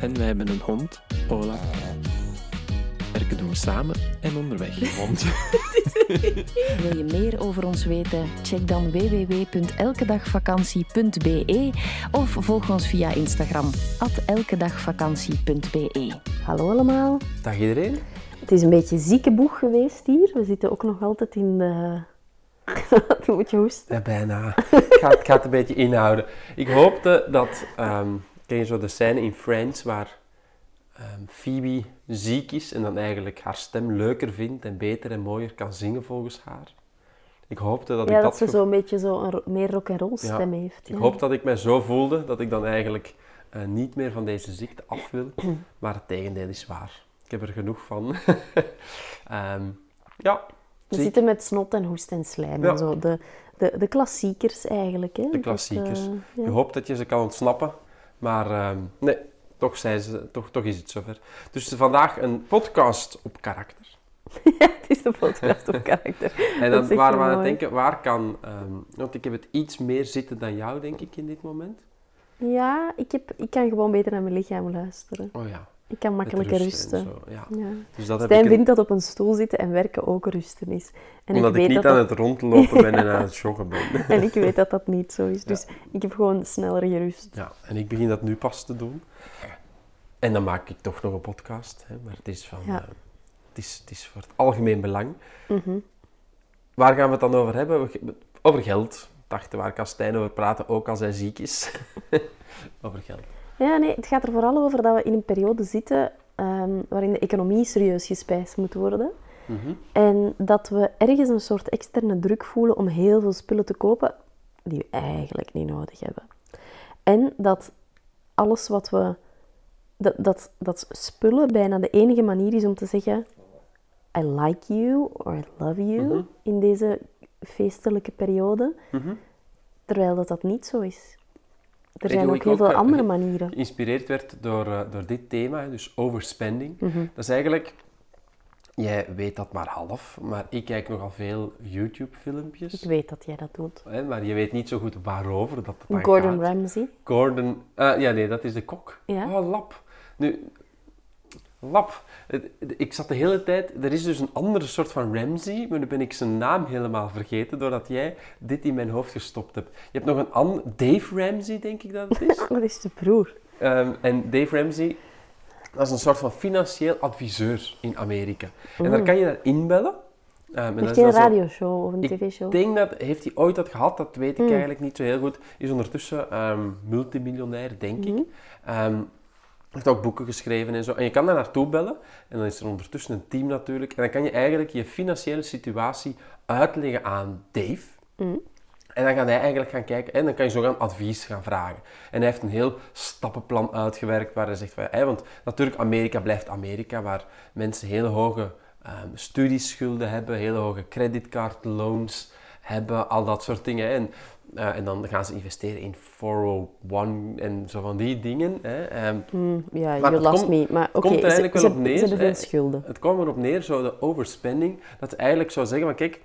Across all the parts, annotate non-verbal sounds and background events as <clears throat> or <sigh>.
En wij hebben een hond, Ola. Werken doen we samen en onderweg. Hond. <laughs> Wil je meer over ons weten? Check dan www.elkedagvakantie.be of volg ons via Instagram, elkedagvakantie.be. Hallo allemaal. Dag iedereen. Het is een beetje zieke boeg geweest hier. We zitten ook nog altijd in de... <laughs> Moet je hoesten? Ja, bijna. Ik ga, ik ga het een beetje inhouden. Ik hoopte dat... ehm, ken je zo de scène in Friends waar ehm, Phoebe ziek is en dan eigenlijk haar stem leuker vindt en beter en mooier kan zingen volgens haar? Ik hoopte dat Ja, ik dat dat... ze ge- zo een beetje zo een meer rock and roll Ja, stem heeft. Ik ja. hoop dat ik mij zo voelde dat ik dan eigenlijk eh, niet meer van deze ziekte af wil. <clears throat> Maar het tegendeel is waar. Ik heb er genoeg van. <laughs> Ehm, ja, We zitten met snot en hoest en slijm en zo. De, de, de klassiekers eigenlijk. Hè? de Dat, klassiekers. eh, Je hoopt dat je ze kan ontsnappen. Maar ehm, nee, toch, zijn ze, toch, toch is het zover. Dus vandaag een podcast op karakter. <laughs> het is een podcast op karakter. <laughs> En dan waren we aan het denken, waar kan... ehm, want ik heb het iets meer zitten dan jou, denk ik, in dit moment. Ja, ik, heb, ik kan gewoon beter naar mijn lichaam luisteren. Oh ja, Ik kan makkelijker rusten rusten. ja. Ja. Dus dat Stijn een- vindt dat op een stoel zitten en werken ook rusten is. En omdat ik, weet niet dat aan dat- het rondlopen ben en aan het <laughs> joggen ben. <laughs> En ik weet dat dat niet zo is. Dus ik heb gewoon sneller gerust. Ja, en ik begin dat nu pas te doen. En dan maak ik toch nog een podcast. Hè, maar het is, van, eh, het, is, het is voor het algemeen belang. Mhm. Waar gaan we het dan over hebben? Over geld. Ik dacht, waar kan Stijn over praten, ook als hij ziek is. <laughs> over geld. Ja, nee, het gaat er vooral over dat we in een periode zitten ehm, waarin de economie serieus gespijsd moet worden. Mhm. En dat we ergens een soort externe druk voelen om heel veel spullen te kopen die we eigenlijk niet nodig hebben. En dat alles wat we... Dat, dat, dat spullen bijna de enige manier is om te zeggen I like you or I love you Mhm. in deze feestelijke periode. Mhm. Terwijl dat dat niet zo is. Er zijn ook heel ook, veel eh, andere manieren. Geïnspireerd werd door, eh, door dit thema, dus overspending. Mhm. Dat is eigenlijk... Jij weet dat maar half, maar ik kijk nogal veel YouTube-filmpjes. Ik weet dat jij dat doet. Hè, maar je weet niet zo goed waarover dat dan Gordon gaat. Ramsay. Gordon... eh, ja, nee, dat is de kok. Ja. Oh, Lap. Nu... Lap. Ik zat de hele tijd... Er is dus een andere soort van Ramsey, maar nu ben ik zijn naam helemaal vergeten, doordat jij dit in mijn hoofd gestopt hebt. Je hebt nog een ander... Dave Ramsey, denk ik dat het is. <laughs> Dat is de broer. Ehm, en Dave Ramsey, dat is een soort van financieel adviseur in Amerika. En daar kan je naar inbellen. En dat Heeft is hij een radioshow of een ik tv-show? denk dat, heeft hij ooit dat gehad, dat weet ik Mm. eigenlijk niet zo heel goed. Is ondertussen ehm, multimiljonair, denk Mhm. ik. Ehm, heeft ook boeken geschreven en zo. En je kan daar naartoe bellen. En dan is er ondertussen een team natuurlijk. En dan kan je eigenlijk je financiële situatie uitleggen aan Dave. Mhm. En dan gaat hij eigenlijk gaan kijken en dan kan je zo gaan advies gaan vragen. En hij heeft een heel stappenplan uitgewerkt waar hij zegt van, want natuurlijk Amerika blijft Amerika, waar mensen hele hoge ehm, studieschulden hebben, hele hoge creditcardloans hebben, al dat soort dingen. En, eh, en dan gaan ze investeren in 401 en zo van die dingen. Hè. Ehm, Hmm, ja, Maar you het lost komt- me. Maar oké, komt er eigenlijk wel op neer, veel hè. schulden. het kwam erop neer, zo de overspending, dat ze eigenlijk zou zeggen van kijk,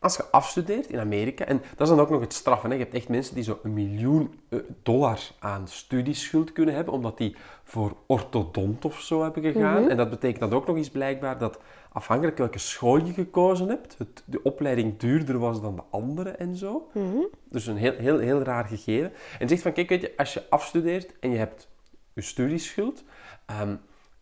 als je afstudeert in Amerika, en dat is dan ook nog het straffen, hè. je hebt echt mensen die zo een miljoen eh, dollar aan studieschuld kunnen hebben, omdat die voor orthodont of zo hebben gegaan. Mhm. En dat betekent dat ook nog eens blijkbaar dat afhankelijk welke school je gekozen hebt, het, de opleiding duurder was dan de andere en zo. Mhm. Dus een heel, heel, heel raar gegeven. En zegt van, kijk, weet je, als je afstudeert en je hebt je studieschuld, ehm,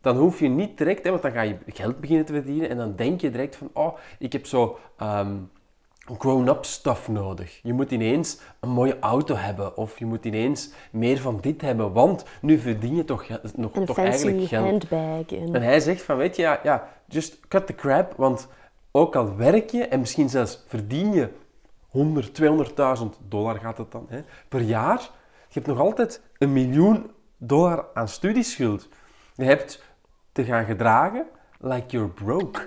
dan hoef je niet direct, hè, want dan ga je geld beginnen te verdienen en dan denk je direct van, oh, ik heb zo ehm, grown-up stuff nodig. Je moet ineens een mooie auto hebben of je moet ineens meer van dit hebben, want nu verdien je toch, nog, een toch fancy eigenlijk geld. handbag. En... En hij zegt van, weet je, ja, ja, just cut the crap, want ook al werk je en misschien zelfs verdien je 100, 200.000 dollar gaat het dan, hè, per jaar, je hebt nog altijd een miljoen dollar aan studieschuld. Je hebt te gaan gedragen like you're broke.